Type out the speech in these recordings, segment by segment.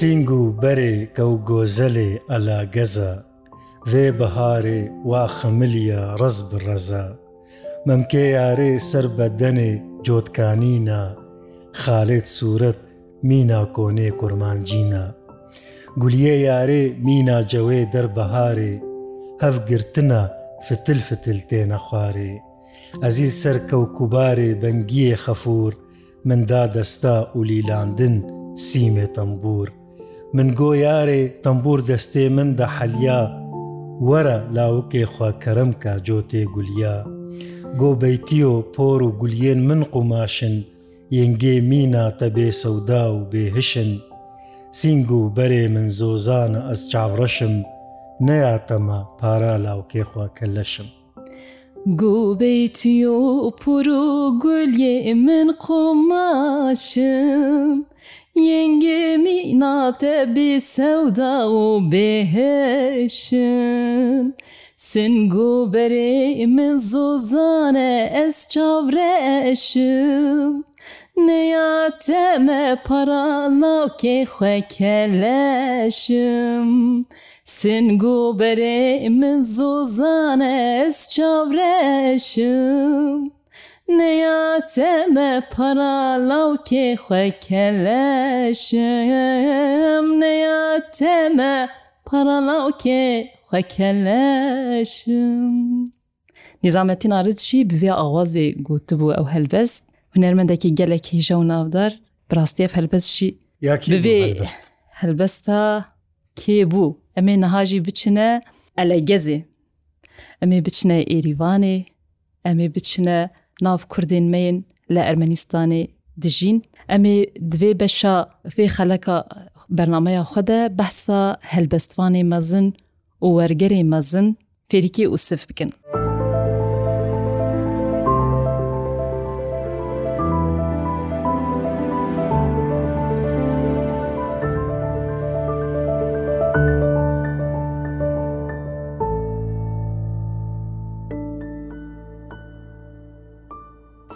سنگ و بەرێ گەو گۆزەلێ ئەلا گەزە وێ بەهارێ وا خەملیە ڕز بڕەزە مەمکێ یارێ سەر بە دەنێ جۆتکانینە خالێت سوورەت مینا کۆنێ کورمانجینە گولیە یارێ مینا جەوێ دەربەهارێ هەفگرتنە فتل فتل تێنە خوارێ ئەزیز سەر کەوکوبارێ بەنگیە خەفور مندا دەستا و لیلاندن سیمێ تەمبور من گۆیارێ تەمبور دەستێ من دە حەلیا وەرە لاوکێ خواکەرم کا جۆتێ گولیا گۆبەیتی و پۆر و گولیێن من قوماشن یەنگێ میناتە بێ سەودا و بێهشن سنگ و بەرێ من زۆزانە ئەس چاوڕەشم نەیاتەمە پارا لاوکێ خواکە لەشم گوبەیتی و پڕ و گولیێ من قۆماشم Yengemi natebi sevda û bêheşin Sin guberê min zozane ez çavre eşim Neya te me para navkê xwe keleşim Sin guberê min zozane ez çavre eşim نەیاچەمە پەراڵاوکێ خوێکە لەشم نەیاچەمە پەراڵاوکێ خوێکە لەشم نظامەتی نارچی بوێ ئاوازێ گوتبوو ئەو هەلبەست هوەرمەندێکی گەلێکی ژە و ناودار ڕاستیە هەلبەستشی هەلبەستا کێ بوو ئەمێ نەهاژی بچنە ئەلە گەزێ ئەمێ بچنە ئێریوانێ ئەمێ بچنە ناف کوردین مین لە ئەرمەنیستانی دژین ئەمێ دوێ بەشە فێ خەلەکە بەرنمەیە خودە بەسا هەلبەستوانی مەزن و وەرگەری مەزن فێریکی ئووسف بکەن.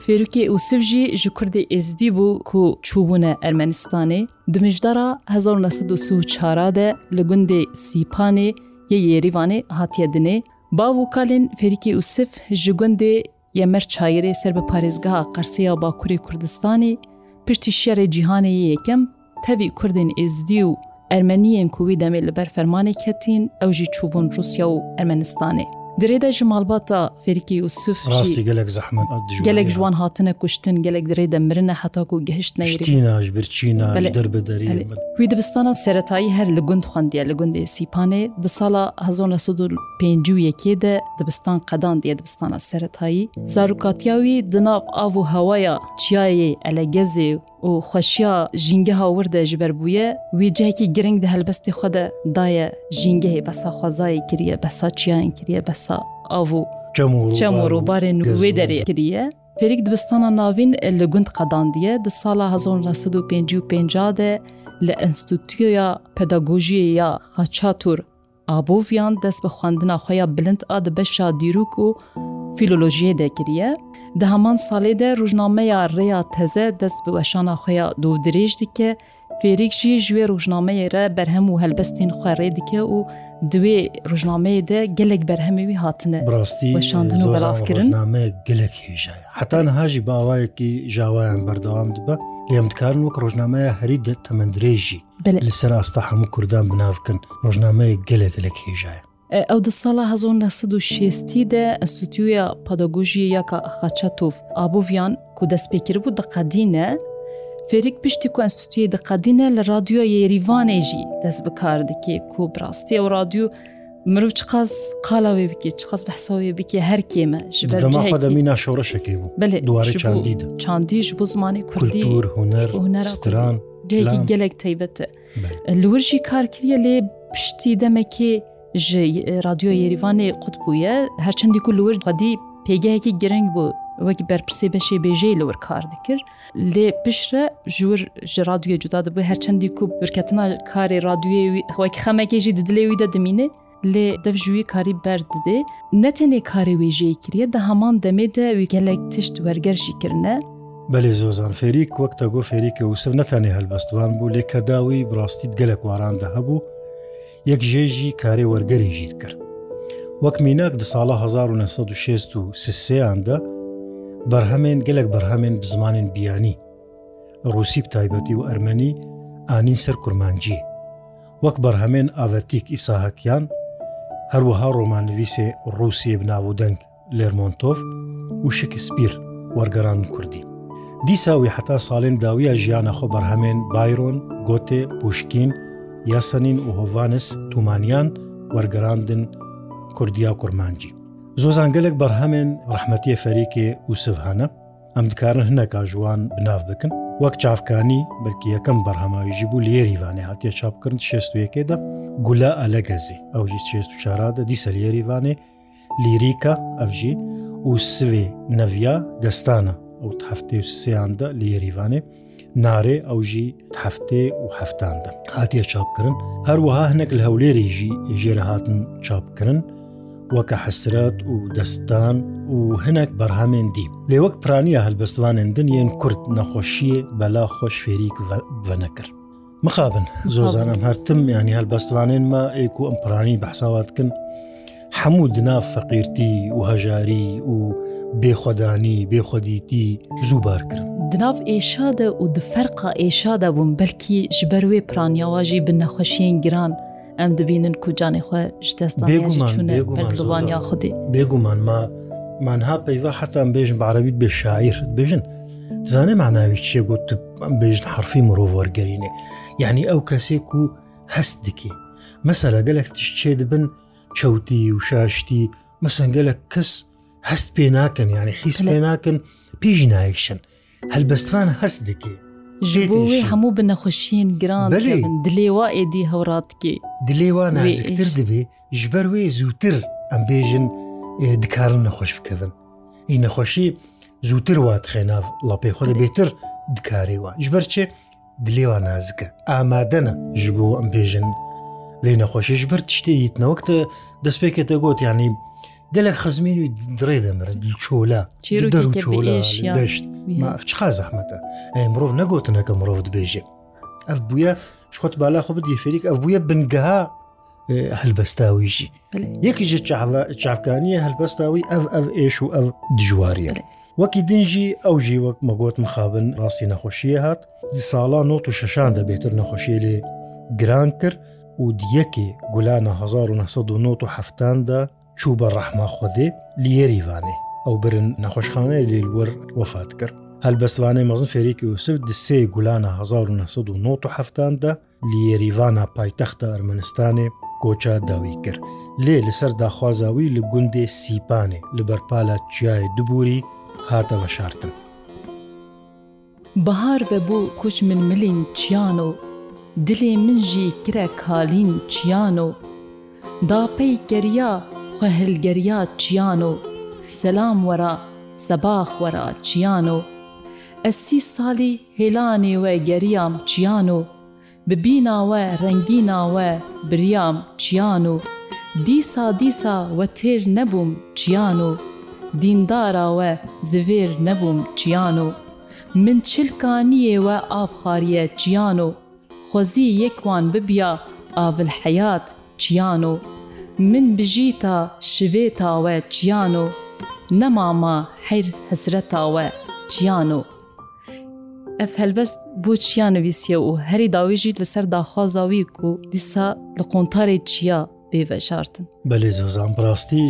Fêrukê Ûsif jî ji Kurdê êzdî bû ku çûbûne Ermenistanê, di mijdara 1940 de li gundê Sîpanê yê Yêrîvanê hatiye dinê, Bav û kalên Fêrikî Ûsif ji gundê Yemer çayirê ser bi parêzgeha qerseya Bakurê Kurdistanê, piştî şerê cîhaneyê yekem tevî Kurdên êzdî û Ermeniyên ku wî demê li ber fermanê ketin ew jî çûbûn Rusya û Ermenistanê. درێدا ژمالباتە فێریکی وسف گەلک زەحمت گەلک جوان هاتنە کوشتن گەلک درێدە مرنە هەتاکو و گەهشت نەشتیناش برچینا دەربدەری وی دەبستانە سەتایی هەر لە گوند خوندە لە گوندی سیپانێ دە ساڵە 1950یەکێدە دەبستان قەدان دیە دەبستانە سەتایی زاروکاتیاوی دناو ئاو و هەوایە چیایێ ئەلە گەزێ و و خوشیا ژینگە هاوردە ji ber bûye wî cihekî giring di helbestê xwe de daye jîngehê besa xwazayê kiriye besa çiyayên kiriye besa avû çemûrobarên wê derê kiriye Perîk dibistana navîn li gund qedandiye di sala 1950 de li enstitûya pedagojiyê ya xaçatur Abovyan dest bi xwendina xweya bilind a dibe şadîrok û فیلۆلۆژیە دەکریە di heman salê de rojnameya rêya teze dest bi weşana xya dovdirêj dike, Fêrik jî ji wê rojnameyê re berhem û helbestên xwerê dike û diwê rojnameyê de gelek berhemê wî hatine Rastî weşandin û belavkirin gelek hêja heta niha jî bawayekî jawayan berdewam dibe lêm dikarin wek rojnameya herî de temendirêjî li ser asta hemû Kurdan binavkin rojnameyê gelek gelek hêjaya ئەو دە ساڵە 1960دا ئەستوتیوە پادەگۆژیە یاکە خاچەتۆف ئابوڤیان کو دەستپێکرد بوو دەقەدینە فێریک پشتی کو ئەستوتیە دەقەدینە لە رادیۆ یێریوانێژی دەست بکار دەکێ کو بڕاستی ئەو رادیو مرۆڤ چ قەس قالاوێ بکێ چ قەس بەحساوێ بکێ هەر کێمە دەمینا شۆڕەشەکەی بوو بێ دووارە چاندیدا چاندیش بۆ زمانی کوردی هوەر هوەرستران گەلێک تایبەتە لورژی کارکریە لێ پشتی دەمەکێ ji radyo Yerivanê qut bûye herçendî ku liwir xdî pêgehekî gireng bû wekî berpirsê beşê bêjê li wir kar dikir lê pişre ji wir ji radyoya cuda dibû herçendî ku birketina karê radyoyê wekî xemekê jî didilê wî de dimîne lê dev ji wî karî ber didê ne tenê karê wê jê kiriye de heman demê de wî gelek tişt werger jî kirine Belê zozan fêrik wekta got fêrikê û siv netenê helbestvan bû lê kedawî birastît gelek waran de hebû یەک ژێژی کارێوەرگەرێژیت کرد وەک میناک دە ساڵە 1960یاندا بەرهەمێن گەلک بەرهەمێن بزمانین بیانی ڕوسی تایبەتی و ئەرمەنی ئانین سەر کورمانجی وەک بەرهەمێن ئاڤەتیک ئیساهکیان هەروەها ڕۆمانویسێ ڕوسیە بناو دەنگ لێرمۆنتۆف و شکسپیر وەرگەران کوردی دیساوی حتا ساڵێن داویە ژیانە خۆ بەرهەمێن بایرۆن گۆتێ پوشکین یاسەنین و هۆڤانس تومانیان وەرگەراندن کوردیا و کوورمانجی زۆزانگەلێک بەرهەمێن ڕحمەتی فەریکێ و سڤهانە ئەم دکارن هەنەکە ژوان بناو بکن وەک چاافکانی بەلکی یەکەم بەرهەماویژی بوو لێریوانێ هاتیە چاپکردن شێستویەکێدا گولە ئەلەگەزی ئەوژی چێست و چارادە دیسە لێریوانێ لیریکە ئەفژی و سوێ نەڤیا دەستانە ئەو هەفتەی سییاندا لێریوانێ نارێ ئەوژی هەفتێ و هەفتاندا هاتیە چاپکردن هەروەها هەنێک لە هەولێریژی ژێرە هاتن چاپکردن وەکە حسرات و دەستان و هەنێک بەرهامێندی لێ وەک پرانیە هەلبەستوانێندن یەن کورد نەخۆشیە بەلا خۆش فێریک ڤەنەکرد مخابن زۆزانم هەرتم ینی هەلبەستوانێن ما ئێک و ئەمپرانی بەحساواتکن هەموو دنا فەقیرتی و هەژاری و بێخۆدانی بێخۆدیتی زووبار کردم دناف ئێشادە و دفەرقا ئێشادا بووم بەلکی ji ber wê piranyawajî bi nexweşiyên giran em dibînin ku canê xwe ji destaniya xudê Bêguman ma manha peyva hetan bêjin barabî bê şair bêjin زانێ ماناوی چێ گوت ئەم بێژن حرفی مرۆڤ وەرگەرینێ یعنی ئەو کەسێک و هەست دکی مەسەرە گەلێک تشتێ دبن چەوتی و شاشتی مەسەنگە لە کەس هەست پێ ناکەن یانی حیس پێ ناکەن پێشی نایشن هەلبەستوان هەست دکێ هەموو بنەخۆشیین گران دلێوا ئێدی هەوڕاتکێ دلێوا نازکتر دەبێ ژبەر وێ زووتر ئەم بێژن دکارن نەخۆش بکەون ئی نەخۆشی زووتر واتخێناف لەپێ خۆ دەبێتتر دکارێوە ژبەر چێ دلێوا نازکە ئامادەنە ژ بۆ ئەم بێژن لێ نەخۆشیش بەر تشتی هیتنەوەکتە دەستپێکێتە گوتیانی دلك خزمين دريده مرن الشولا درو شولا دشت ما فش خاز زحمته اي مروف نقوت انك مروف دبيجي اف بويا شخط بالا خو بدي فريق اف بويا بنقها هلبستاوي جي يك جي تشعفكانيه هلبستاوي اف اف ايش و اف دجواريه وەکی دنجی ئەو ژیوەک مەگوت مخابن ڕاستی نەخۆشیە هات دی ساڵان و تو شەشان دەبێتتر نەخۆشیێ لێ گران کرد 1991 گولانە 1970 دا چوو بە ڕەحما خودێ لێریوانێ ئەو برن نەخۆشخانەی لێلوەر وەفات کرد هەلبەستوانەی مەزن فێریکی وسف دسێ گولانە 1970 دا لێریوانە پایتەختە ئەرمنستانێ کۆچا داوی کرد لێ لەسەر داخوازاوی لە گوندێ سیپانێ لە بەرپالە چیای دوبووری هاتەوە شارتن. بەهار بە بوو کوچ من ملین چیان و dilê min jî kirek halîn çiyan o Da pey geriya xehilgeriya çiyan o Selam wera sebax wera çiyan o Ez sî salî hêlanê we geriyam çiyan o Bibîna we rengîna we biryam çiyan o Dîsa dîsa we têr nebûm çiyan o Dîndara we zivêr nebûm çiyan o Min çilkaniyê we avxariye çiyan o خۆزی یەکوان ببیا ئاول حەیات چیان و من بژیتا شوێتاوە چیان و نەماما حیر حزرەتاوە چیان و ئەف هەلبەست بۆ چیانەویسیە و هەری داویژیت لەسەر داخوازاوی و دیسا لە قۆنتارێک چیا بێڤەشارتن بەێ زۆزان ڕاستی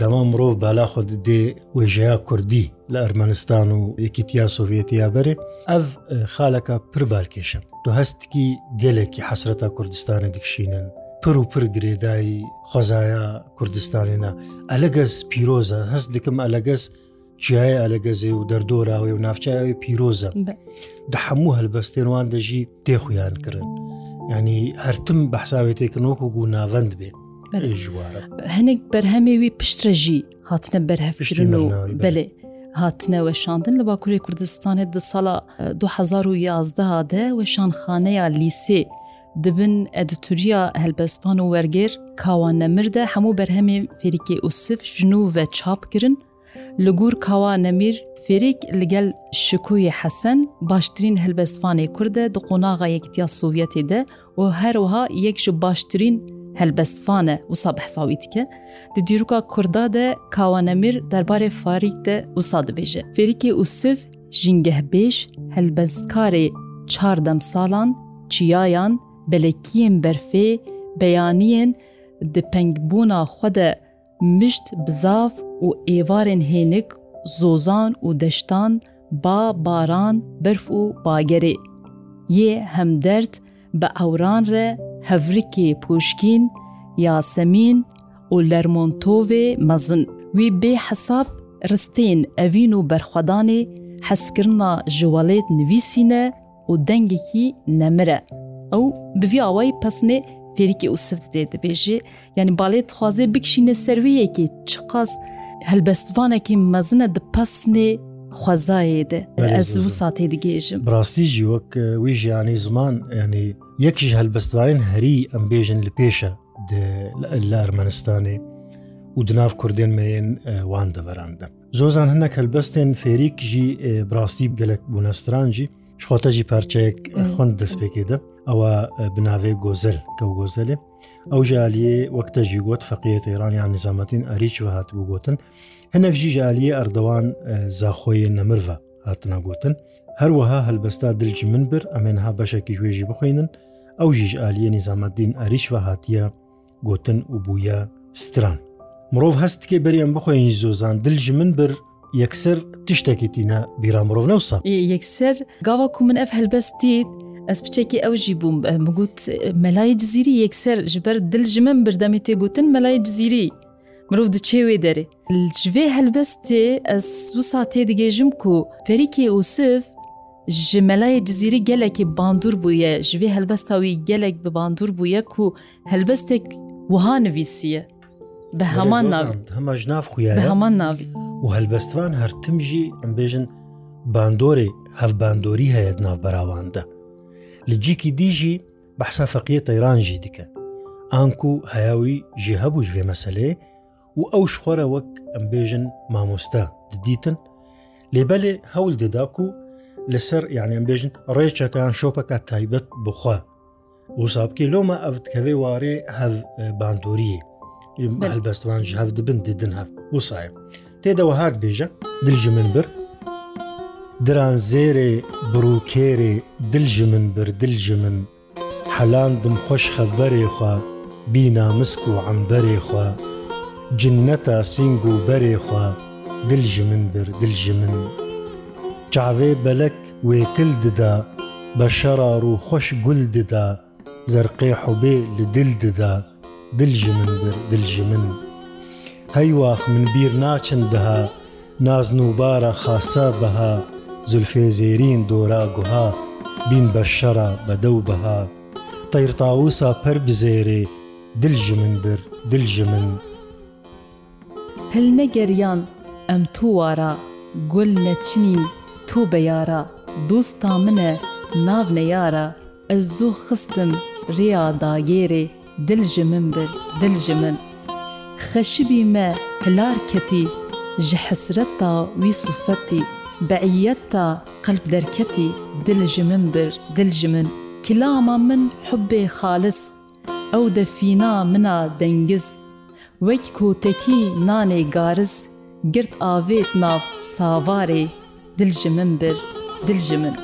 دەما مرۆڤ بالاخۆ دێ وێژەیە کوردی لە ئەرمەنستان و یەکیتیا سۆڤێتیا بەرێ ئەف خالەکە پربارکێشە تۆ هەستکی گەلێکی حەسرەتە کوردستانە دیکشینن پر و پر گرێدایی خۆزایە کوردستانێنە ئەلەگەس پیرۆزە هەست دکم ئەلەگەس جیایە ئەلەگەزێ و دەردۆراوێ و نافچاوی پیرۆزە دە هەموو هەلبەستێنوان دەژی تێخویان کردن ینی هەرتم بەحساوێت تێکنۆک و گوناوەند بێ ژوارە هەنێک بەرهەمێوی پشترەژی هاتنە بەرهەفشتن و بەێ هاتنە وەشاندن لە باکووری کوردستانێت دە ساڵە 2011 دە وەشانخانەیە لیسێ دبن ئەدتوریا هەلبەستان و وەرگێر کاوان نەمردە هەموو بەرهەمێ فێریکی ئووسف ژنو ڤە چاپگرن li gor kawa nemîr fêrik li gel şikuyê hesen baştirîn helbestvanê Kurd de di qonağa yektiya Sovyetê de û her wiha yek ji baştirîn helbestvan e wisa behsawîtike, di cîroka Kurda de kawanemir derbarê Farik de wisa dibêje. Ferîkê Usif jingehbêj helbestkarê çardem salan, çiyayan, belekiyên berfê, beyaniyên di pengbûna xwe de mişt bizav û êvarên hênik, zozan û deştan, ba baran, berf û bagerê. Yê hemderd bi ewran re هەڤریکی پوشکین یاسەمین و لەرمۆنتۆڤێ مەزن وی بێ حساب ڕستین ئەڤین و بەرخوادانێ حەسکردنا ژوەڵێت نویسینە و دەنگێکی نەمرە ئەو بڤی ئەوەی پسنێ فێریکی و سفت دێ دەبێژێ یعنی باڵێ خوازێ بکشینە سرویەکی چقاس هەلبەستوانێکی مەزنە دپەسنێ خوازایێ ئەز و ساتێ دگێژم ڕاستیژی وەک وی ژیانی زمان ینی یەکیش هەلبەستوارین هەری ئەم بێژن لە پێشە لە ئەرمەنستانی و دناف کوردێن مەێن وان دەڤەراندە زۆزان هەنە هەلبەستێن فێریکژی براستی گەلک بوونەسترانجی شخۆتەجی پارچەیەک خوند دەستپێکێدە ئەوە بناوێ گۆزل کە گۆزلێ ئەو ژالیە وەکتەژی گوت فەقیەت ئێرانیان نظامەتین ئەریچ و هاتبوو گوتن هەنێک ژیژالیە ئەردەوان زاخۆی نەمروە هاتنەگوتن هەروەها هەلبەستا دلج من بر ئەمێنها بەشێکی گوێژی بخوێنن ئەو ژیژعالیە نیزامەدین ئەریشوە هاتیە گوتن و بووە ستران مرۆڤ هەستکێ بەریان بخۆین زۆزان دلژ من بر یەکسەر تشتێکی تینە بیرامرۆڤ نەوسا یەکسەر گاواکو من ئەف هەلبەستیت ئەس بچێکی ئەو ژی بووم مگوت مەلای جززیری یەکسەر ژبەر دلژ من بردەمی تێگوتن مەلای جززیری مرۆڤ دچێ وێ دەرێ جوێ هەلبەستێ ئەس وسا تێ دەگەێژم و فەریکی ئووسف ji melayê cizîrî gelekî bandur bûye ji vê helbesta wî gelek bi bandur bûye ku helbestek wiha nivîsiye bi heman nav hema ji nav xuya heman navî û helbestvan her tim jî em bêjin bandorê hevbandorî heye nav berawan de Li cikî dî jî behsa feqiye teyran jî dike an ku heyawî ji hebû ji vê meselê و ئەو شخۆرە وەک ئەمبێژن مامۆستا دیتن لێبەلێ هەول دەداک و لەسەر یعنی ئەمبێژن ڕێچەکان شۆپەکە تایبەت بخوا وسابکی لۆمە ئەفتکەوێ وارێ هەف باندۆریە هەلبەستوانژ هەف دبن ددن هەف وسایە تێدەوە هات بێژە دلژ من بر درانزێرێ بروکێرێ دلژ من بر دلژ من حەلاندم خۆش خەبەرێخوا بینامسک و عمبەرێخوا جنەتا سنگ و بەرێخوا دلژ من بر دلژ من چاوێ بەلەک وێکل ددا بە شەڕار و خۆش گول ددا زەرقێ حوبێ لە دل ددا دلژ من بر دلژ من هەیواخ من بیر ناچن دها نازن و بارە خاسە بەها زولفێ زێرین دۆرا گوها بین بە شەڕە بەدەو بەها تەیرتاوسا پەر بزێرێ دلژ من بر دلژ من هەل نەگەریان ئەم تۆوارە گل لە چنی تۆ بەیارە دۆستا منە ناو نەیارە ئە زۆ خستم ڕیا داگێرێ دلژە من بر دلژە من خەشبی مە هلار کەتی ji hesreta wî sufetî beiyeta qelb derketî dil ji min bir dil ji min kilama min hubbê xalis ew de fîna mina dengiz Wek kotekî nanê gariz girt avêt nav savarê dil ji min bir dil ji min.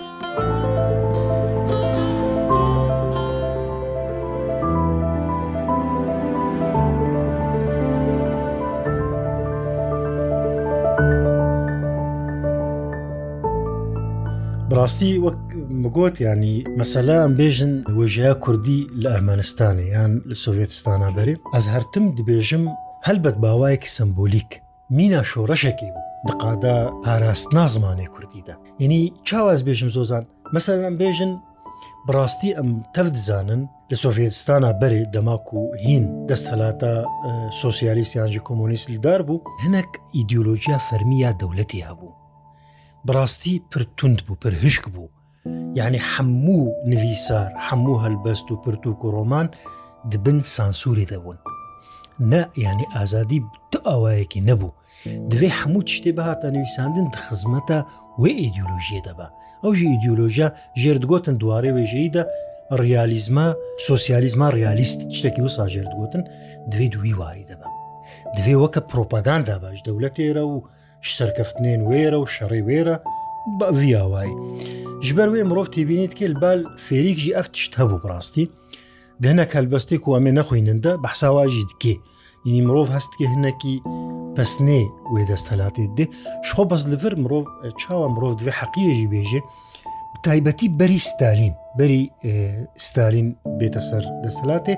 بەڕاستی وەک مگوت ینی مەسەلا ئەم بێژن وێژەیە کوردی لە ئەرمەنستانی یان لە سوڤێتستانە بەرێ ئەس هەرتم دبێژم هەلبەت باوایەکی سمبولیک مینا شۆڕەشێکی بوو دقادا پاراست نازمانێ کوردیدا یعنی چاواز بێژم زۆزان مەسەر ئەم بێژن بڕاستی ئەم تەفدزانن لە سۆڤێتستانە بەرێ دەماک و هین دەست هەلاتە سۆسیالیسیانجی کۆمۆنیسلدار بوو هەنەك ئیدیۆلۆژیا فەرمیە دەولەتی هەبوو بڕاستی پرتونند بوو پرهشک بوو یعنی هەموو نویسار هەموو هەلبەست و پرتوک و ڕۆمان دبن سانسوری دەبوون نە ینی ئازادی ئەوەیەکی نەبوو دوێ هەموو شتێ بەهاتە نویساندن خزمەتە وێ ئیدیۆلۆژیە دەبا ئەوژی ئیدیۆلۆژیا ژێردگوتن دووارێ وێژەیدا ڕیالیزمە سۆسیالیزمە ڕیالیست شتێکی و ساژێردگوتن دوێ دووی واری دەبا دوێ وەکە پرۆپاگاندا باش دەولەتێرە و سەرکەفتنێن وێرە و شەڕی وێرە بەڤیاوای ژبەر وێ مرۆڤتی بینیت کێ بال فێریکژی ئەفت شت هەبوو بڕاستی دەنە کەلبەستی کوامێ نەخوێنندە بەحساواژی دکێ ینی مرۆڤ هەستکە هەنەکی پسنێ وێ دەستەلاتی دێ شخۆ بەس لەفر مرۆڤ چاوە مرۆڤ دوێ حەقیەژی بێژێ تایبەتی بەری ستالین بەری ستالین بێتە سەر دەسەلاتێ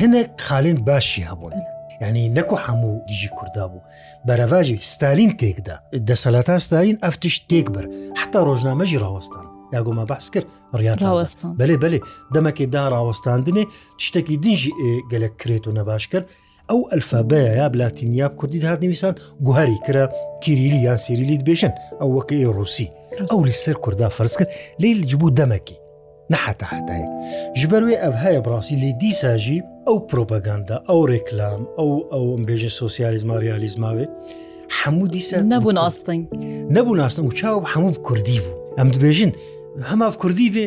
هەنێک خالین باشی هەبوون. ینی نەکو هەموو دیژی کووردا بوو بەرەڤژی ستالین تێکدا دەسەلاتا ستالین ئەفتش تێک بەر حتا ڕۆژنامەژی ڕاوەستان یاگۆمە بەس کرد ڕیاوەستان بەێ بەێ دەمەکێدا ڕاوەستاندنێ شتێکی دنجی گەلک کرێت و نەباش کرد ئەو ئەلفابەیە یا بلاتینیاب کوردی هااتنیویسان گوهری کرا کیریلی یان سیریلیت بێژن ئەو وەکەی ڕوسی ئەو لی سەر کووردا فەرز کرد لێ جبوو دەمەکی نەحتا حتاە ژبەروێ ئەف هەیە بڕاستی لێ دیساژی ئەو پرۆپەگاندا ئەو ڕێکلام ئەو ئەو بێژە سۆسیالیزما ریالیزماوێ هەموو دیسە نەبوو ناستنگ نەبوو ناستن و چاو هەموو کوردی بوو ئەم دبێژن هەما کوردی بێ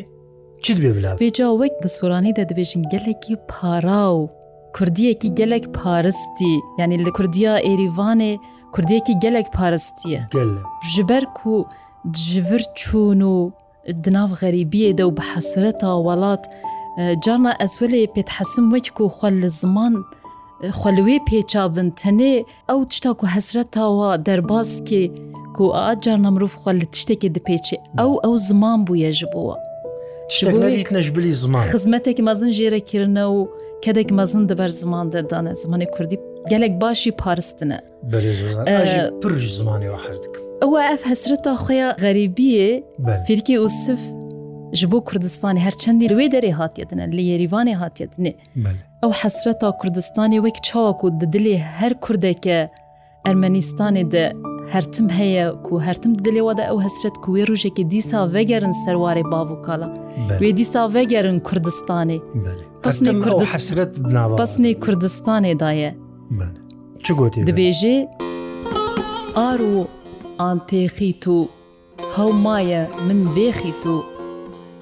چیت بێ بلا بێجا وەک دەسوورانیدا دەبێژن گەلێکی پارا و کوردیەکی گەلێک پارستی یعنی لە کوردیا ئێریوانێ کوردیەکی گەلێک پارستیە ji ber ku ji vir çûn û di nav xerîbiyê de û bi hesreta welat جارنا ئەزولێ پێتحەسم وەکو خۆل لە زمان خەلوێ پێچابن تەنێ ئەو تشتا و هەسرەتەوە دەرباسکێ کو ئاجار نەمرۆڤ خۆل لە تشتێکی دەپێچێ ئەو ئەو زمان بووە ژ بووە نەژبلی زمان خزمەتێکی مەزن ژێرەکردنە و کەدێک مەزن دەبەر زمان دەدانە زمانی کوردی gelek başî paristine pir ji zimanê we hez dikim. Ew ev hesreta xya xerîbiyê firkî û sif ji bo Kurdistanê herçendî wê derê hatiyedine li Yerivanê hatiyedinê Ew hesreta Kurdistanê wek çawa ku di dilê her Kurdeke Ermenistanê de hertim heye ku hertim dilê wa de ew hesret ku wê rojekê dîsa vegerin serwarê bavokala Wê dîsa vegerin Kurdistanê Pasnê Kurdistanê daye Çi gotî dibêjê Ar û antêxî tu هەومایە من بێخی تو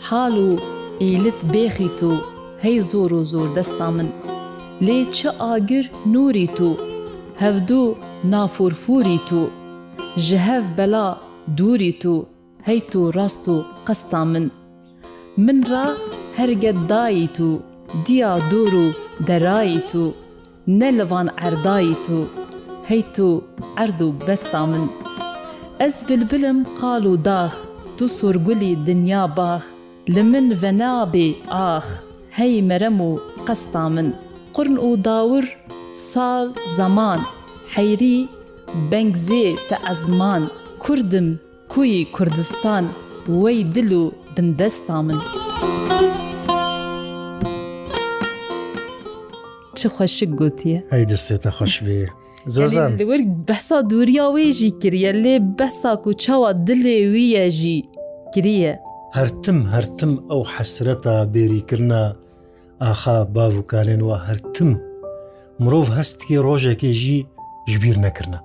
حاڵ و ئیلت بێخیت و هەی زۆر و زۆر دەستا من لێ چه ئاگر نوری تو هەفتوو نافورفوری تو ji hev bela dûrî tu hey tu rast û qista min min ra herget dayî tu diya dûr û derayî tu ne li van erdayî tu hey tu erd û besta min ez bilbilim qal û dax tu sorgulî dinya bax li min venabê ax hey merem û qesta min Qurn û dawir sal zaman heyrî bengzê te ezman Kurdim کوی کوردستان وەی دل و بندەستا من. چ خۆشک گوتیە؟ ئەی دەستێتە خۆش بێ. زۆرزانوەرگ بەسا دووریا وێژی کریە لێ بەساک و چاوە دلێ ویە ژی گریە هەرتم هەرتم ئەو حەسرەتە بێریکردە ئاخا باوکارێنەوە هەرتم مرۆڤ هەستکی ڕۆژێکێژی ژبیر نەکردە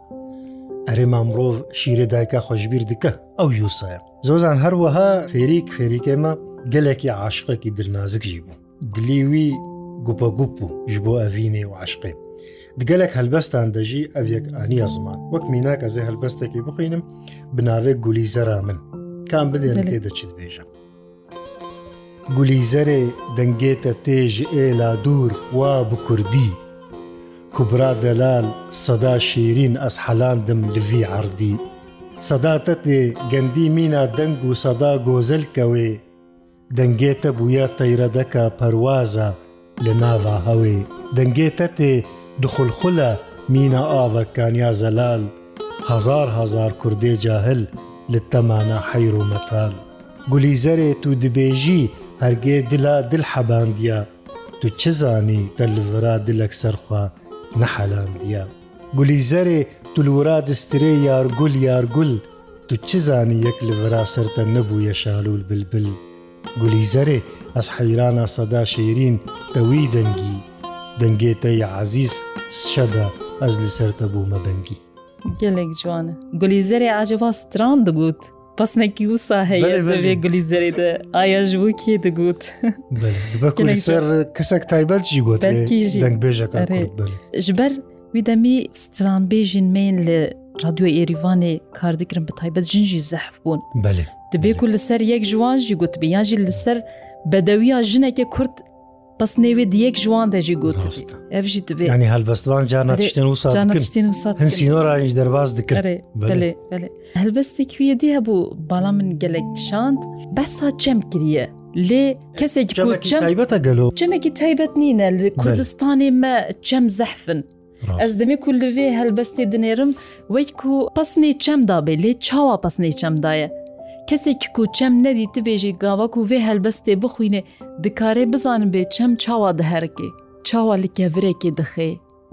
ئەرێما مرۆڤ شیرە دایکە خۆشببیر دکە ئەو ژوسایە زۆزان هەروەها فێریک فێریکێمە گەلێکی عاشقێکی دلنازکژی بوو دلیوی گوپەگوپ و ژ بۆ ئەڤینێ و عاشقێ دگەلێک هەلبەستان دەژی ئەڤێک ئەنیە زمان وەک میناکە زێ هەلبەستێکی بخینم بناوێ گولی زەرا من کام بدێن تێدەچیت بێژە گولیزەرێ دەنگێتە تێژی ئێلا دوور وا بکوردی کوبرا دەلال سەدا شیرین ئەس حەلاندم لڤی عردی سەداتەتێ گەندی مینا دەنگ و سەدا گۆزلکەوێ دەنگێتە بووە تەیرەدەکە پەروازە لە ناوا هەوێ دەنگێتە تێ دخلخلە مینە ئاوەکانیا زەلال هزار هزار کوردێ جاهل لە تەمانە حەیر و مەتال گولیزەرێت و دبێژی هەرگێ دلا دل حەباندە تو چ زانی دەلڤرا دلەک سەرخوا نەحەلاندە گولیزەرێ تولورا دسترێ یارگول یارگول تو چ زانی یەک لڤرا سەرتە نەبووە شالول بلبل گولیزەرێ ئەس حەیرانە سەدا شیرین تەوی دەنگی دەنگێتە عزیز شەدا ئەز لەسەرتە بوومە دەنگی gelek ciwan e Gulî zerê aceba stran digot Pasnekî wisa heye vê gulî zerê de aya ji wikê digot ser kesek taybet jî got dengbêje Ji ber wî demî stranbêjin mein li radyo êîvanê kardikirin bi taybet jin jî zehf bûn Belê Dibê ku li ser yek jiwan jî gotbî yan jî li ser bedewiya jineke Kurd بەس نێوێ دیەک ژوان دەژی گوت ئەژی دەبێت نی هەلبەستوان جاناتشتن و سینۆرانیش دەرباز دکرێ هەلبەستێکویە دی هەبوو بەڵام من گەلێک شاند بەسا چەم کریە لێ کەسێکبەتە گەلو چەمێکی تایبەت نینە لە کوردستانی مە چەم زەحفن. Ez demê ku li vê helbestê dinêrim wek ku pesnê çem dabe lê çawa pesnê çem daye کەسێکی کو چەم نەدی تبێژی گاوەک و وێ هەلبەستێ بخوینێ دکارێ بزانم بێ چەم چاوا دەهرکێ چاوا لە کەڤرێکی دخێ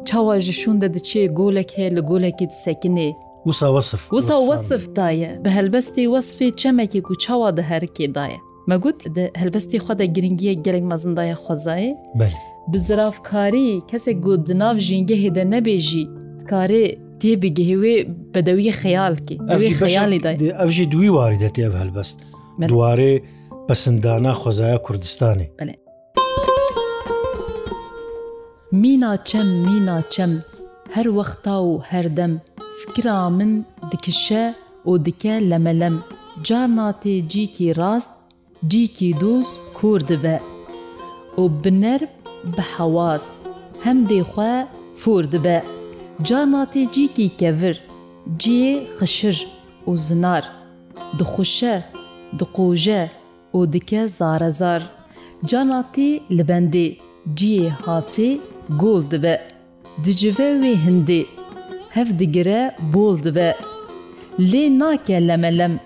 چاوا ji şûn de diçê golek heye li golekê disekinê Wisa wasif Wisa wasif daye bi helbestê wasfê çemekê ku çawa di herkê daye Me gut di helbestê xwe de giringiye gelek mezin daye xwezayê Bi zirafkarî kesek got di nav jîngehê de nebêjî dikarê تێبیگەهێوێ بەدەویە خەیالکی خەیالی دای ئەوژی دوی واری دەتێ هەلبەست دوارێ پەسەندانە خۆزایە کوردستانی مینا چەم مینا چەم هەر وەختا و هەردەم فکرا من دکشە و دکە لەمەلەم جارناتێ جیکی ڕاست جیکی دۆست کور دبە و بنەر بە حەواز هەم دێخوا فور دبە. Cana tê cîkî kevir, ciyê xişir û zinar, dixuşe, diqoje û dike zarezar. Cana tê li bendê, ciyê hasê gol dibe. Dicive wê hindê, hev digire bol dibe. Lê nake lemelem,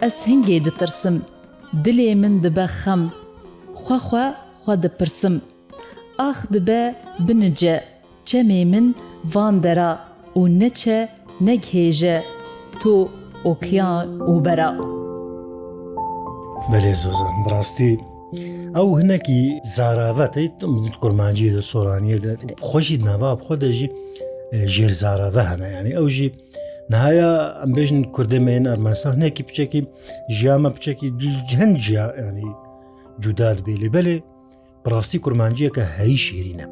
ez hingê ditirsim, Dilê min dibe xem, Xwexe xwe dipirsim. Ax dibe binice, çemê min van dera û neçe neghêje to okeyan û bera. Belê zozan rastî ئەو هەنەکی زاراوەتی کورمانجی لە سۆرانیە خۆشی ناوا خۆ دەژی ژێر زاراوە هەمەیانی ئەو ژی نهایە ئەمبێژن کوردەمێن ئەرمەسان هەنێکی پچێکی ژیامە پچێکی جەند ژیانی جودات بێ لێ بەلێ پڕاستی کورمانجیە کە هەری شیرینە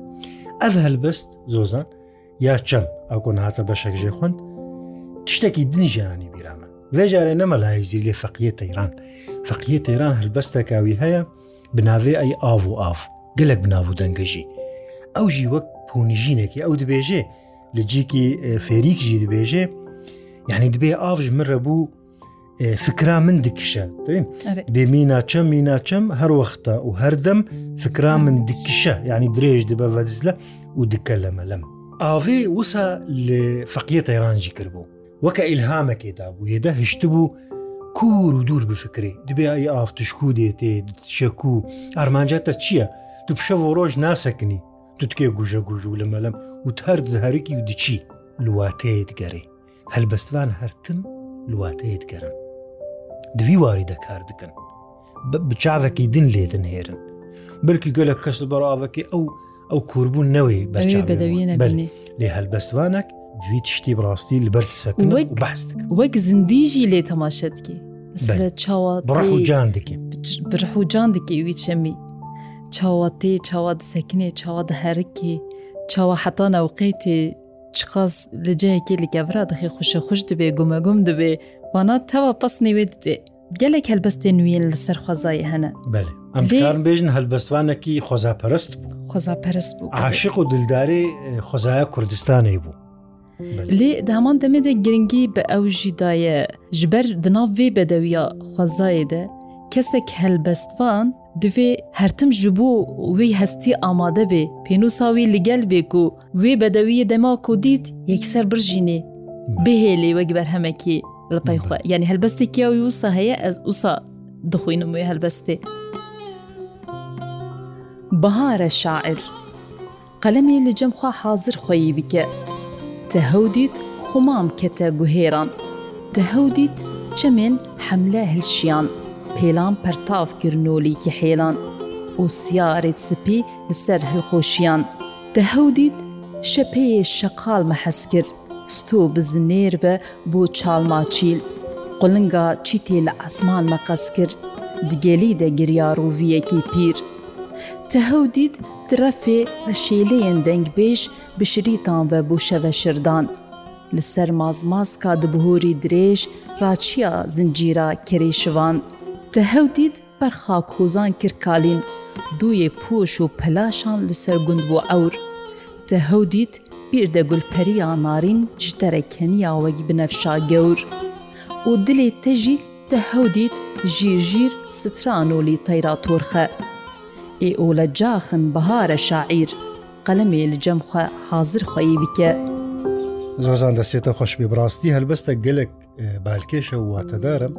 ئەف هەلبەست زۆزان یا چەم ئەو کۆن هاتە بە شەکژێ خوند تشتێکی دنیژیانی بیرامە وێژارێ نەمە لای زیری لێ فەقیە تەیران فەقیە تەیران هەلبەستێکاوی هەیە بناوێ ئەی ئاو و ئاف گەلک بناو دەنگەژی ئەو ژی وەک پونیژینێکی ئەو دبێژێ لە جیکی فێریکژی دبێژێ یعنی دبێ ئاژ مرە بوو فکرا من دکیشە بێمینا چەم مینا چەم هەروەختە و هەردەم فکرا من دکیشە یعنی درێژ دبە بەدزلە و دکە لەمەلەم ئاوێ وسە لە فەقیە تەێرانجی کردبوو وەکە ئیلهامەکێدا بوو هێدا هشت بوو کوور و دوور بفکرێ دبێ ئای ئافتشکو دێتێ چەکو و ئارمانجاتە چییە تو پیشەڤ ڕۆژ ناسەکنی دوتکێ گوژە گوژ و لە مەلەم و هەر هەرکی و دچی لواتەیەت گەڕێ هەلبەستوان هەرتن لواتەیەت گەرم دوی واری دەکار دکن بچاوەکی دن لێدن هێرن برکی گەلە کەس بەڕاوەکە ئەو ئەو کوربوون نەوەی بەدەوی لێ هەلبەستوانك دوی تشتی بڕاستی لەبەر سەکن بەست وەک زندیژی لێ تەماشەتکی چاوە بڕحوجان دکی برحوجان دکی وی چەمی چاواتێ چاوا سەکنێ چاوا هەرکی چاوا حتا نەوقیتێ چقاس لە جەیەکی لەگەڤرا دخی خوشە خوش دەبێ گومەگوم دەبێ وانا تەوا پس نێوێ دێ gelek helbestên nûyên li ser xwezayê hene Belê Em bêjin helbestvanekî xwezapərest bû خۆزاپەرست بوو عاشق و دلداری خۆزایە کوردستانی بوو لێ هەمان دەمێدە گرنگی بە ئەو ژیدایە ژبەر دناو وێ بەدەویە خۆزایێدە کەسێک هەلبەستوان دوێ هەرتم ji بوو wê hestî amade bê pênûsa wî li gel bê ku wê bedewiyê dema ku dît yekser bir jînê bihêlê wek ber hemekî li pey xwe yani helbestekî wî wisa heye ez wisa dixwînim wê helbestê بەهارە شاعر قەلەمی لە جەمخوا حازر خۆیی بکە تە هەودیت خمام کەتە گوهێران تە هەودیت چەمێن حملە هلشیان پێلان پەرتاافکردنۆلیکی حێلان و سیارێت سپی لەسەر هەلقۆشیان دە هەودیت شەپەیە شەقال مەحەز کرد ستۆ بزنێربە بۆ چالماچیل قلنگا چیتێ لە ئەسمان مەقەز کرد دگەلی دەگریاڕوویەکی پیر تەهەودید درەفێ لە شێلەیەن دەنگبێژ بشریتان بە بوو شەوە شردان. li ser mazmazka di bihorî dirêj raçiya zincîra kerê şivan. Te hew dît berxa kozan kir kalîn, duyê poş û pelaşan li ser gund bû ewr. Te hew dît bir de gulperiya narîn ji terekeniya wegî binefşa gewr. û dilê te jî te hew dît jîr jîr stranolî teyra torxe. ئێ ئۆ لە جاخن بەهارە شاعیر قەلەمێ لە جەمخە حاضر خۆیی بکە. زۆزان دەسێتە خۆشببی بڕاستی هەلبەستە گەلک بالکێشە واتەدارم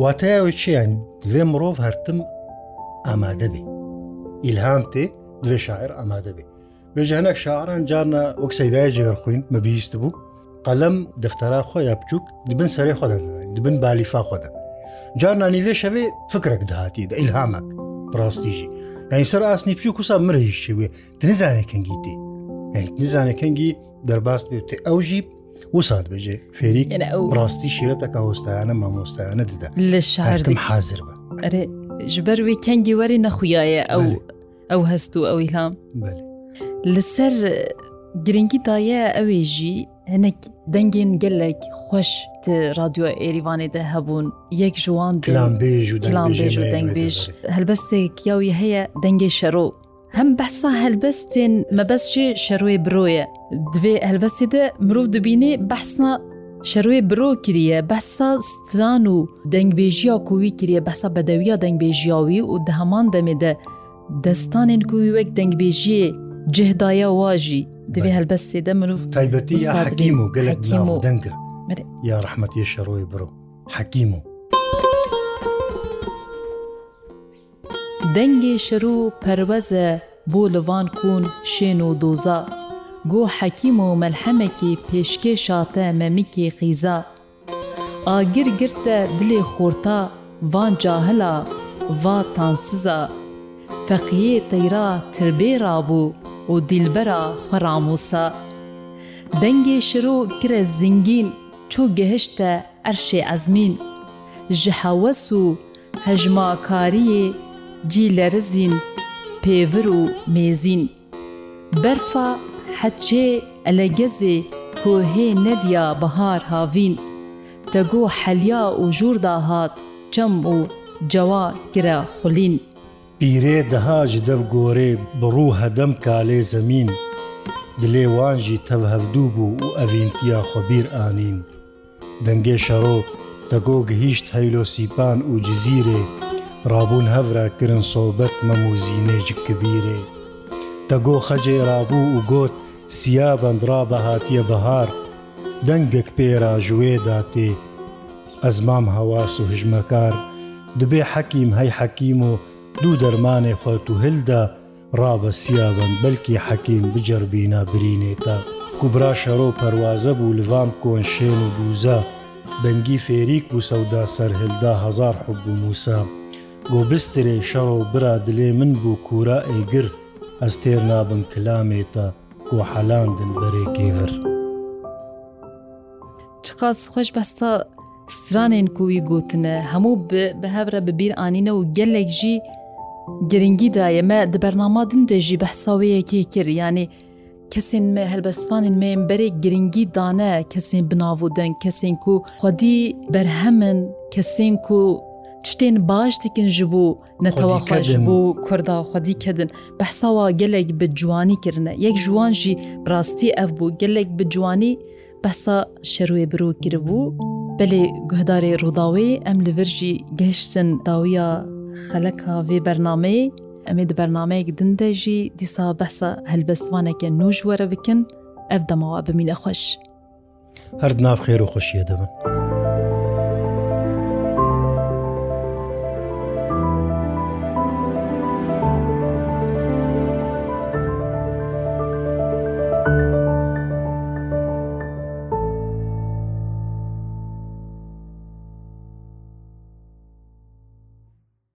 واتایەوە چیان دوێ مرۆڤ هەرتم ئامادە بێ ئیلهام تێ دوێ شاعر ئامادە بێ بێژانە شاعران جارنا وەک سەدای جێر خوین مەبیست بوو قەلم دفتەرا خۆ یا بچووک دبن سەری خۆ دەدەین دبن بالیفا خۆدە جارنا نیوێ شەوێ فکرێک داهاتی دە ئیلهامەک ڕاستیژی یعنی سەر ئاسنی پچوو کوسا مرهیشی وێ نزانێکەنگی تی نزانەکەنگی دەرباست بێتێ ئەو ژی وسات بێژێ فێریک ڕاستی شیرەتەکە هۆستایانە مامۆستایانە ددا لە شارم حاضر بە ژبەر وی کەنگی وەری نەخویایە ئەو ئەو هەست و ئەوی هام لەسەر گرنگی دایە ئەوێژی hinek dengên gelek xweş di radyoya êîvanê de hebûn yek ji wan bêj û dengbêj helbestek ya wî heye dengê şero hem behsa helbestên mebes jê şeroê biroye divê helbestê de mirov dibînê behsna şeroê biro kiriye behsa stran û dengbêjiya ku wî kiriye behsa bedewiya dengbêjiya wî û di heman demê de destanên ku wek dengbêjiyê جهدایە واژی دوێ هەلبەست سێدە مرۆڤ تایبەتی حکیم و گەلکیم و دەنگە یا ڕحمەتی شەڕۆی بڕۆ حەکیم و دەنگێ شەر و پەروەزە بۆ لەوان کوون شێن و دۆزا گۆ حەکیم و مەلحەمەکی پێشکێ شاتە مەمیکی قیزە ئاگر گرتە دلێ خۆرتا وان جاهلا وا تانسزە فەقیێ تەیرا تربێرا بوو و دیلبەرا خۆراموسە دەنگێ شرۆ کرە زیнгین چۆ گەهشتە ئەرشێ ئەزمین ji heوەس و hejmakariyê cîlerizîn pêvir û mêzîn berfa heçê elegezê kohê nediya bihar havîn te go helya û jûr da hat çem û cewa kire xulîn پیرێ دەهاج دەف گۆرێ بڕوو هەدەم کالێ زەمین دلێ وانژی تەو هەفتوو بوو و ئەڤینتیا خۆبیر ئانین دەنگێ شەڕۆ دەگۆ گەهیشت هەیلۆسیپان و جززیرێ ڕابوون هەورا کرن سۆبەت مەموزینێج کبیرێ دەگۆ خەجێ ڕابوو و گوت سیا بەندرا بە هااتە بەهار دەنگێک پێێرا ژوێ داتێ ئەزمام هەواس و هژمەکار دبێ حەکیم هەی حەکیم و دوو دەرمانێ خوت و هلدا ڕابە سیابن بەلکی حەکیم بجربینا برینێتە کوبرا شەرۆ پەروازە بوو لڤام کۆنشێن و دووزە بەنگی فێریک بوو سەودا سەر هلدا هزار حب و موسا گۆبسترێ شەڕۆ برا دلێ من بوو کورا ئێگر ئەس تێر نابم کلامێتە گۆحەلاندن بەرێکێڤر چقاز خۆش بەستا stranên ku wî gotine hemû bi hevre bibîr anîne û gelek jî گرنگی دایەمە دبەرناما دندە ژی بەحساوەیەکی کردیانێ کەسێن مە هەلبەستوانین مێمبەرێ گرنگی دانە کەسێن بناو دەنگ کەسێن و خودی بەرهەمن کەسێن و tiştên baş dikin ji bo netewaqaj bo Kurda xwedî kedin behsawa gelek bi ciwanî kirine yek jiwan jî rastî ev bû gelek bi ciwanî behsa şerê birû kiribû belê guhdarê rodawê em li vir jî geştin dawiya خەلەکە vê بەرنمەیە ئەمێ di بەرنمەیەک dindê jî dîsa besa helbestvaneke nû ji were bikin ev demawa bimîne xweş. Her nav xêr û xşiye dibin.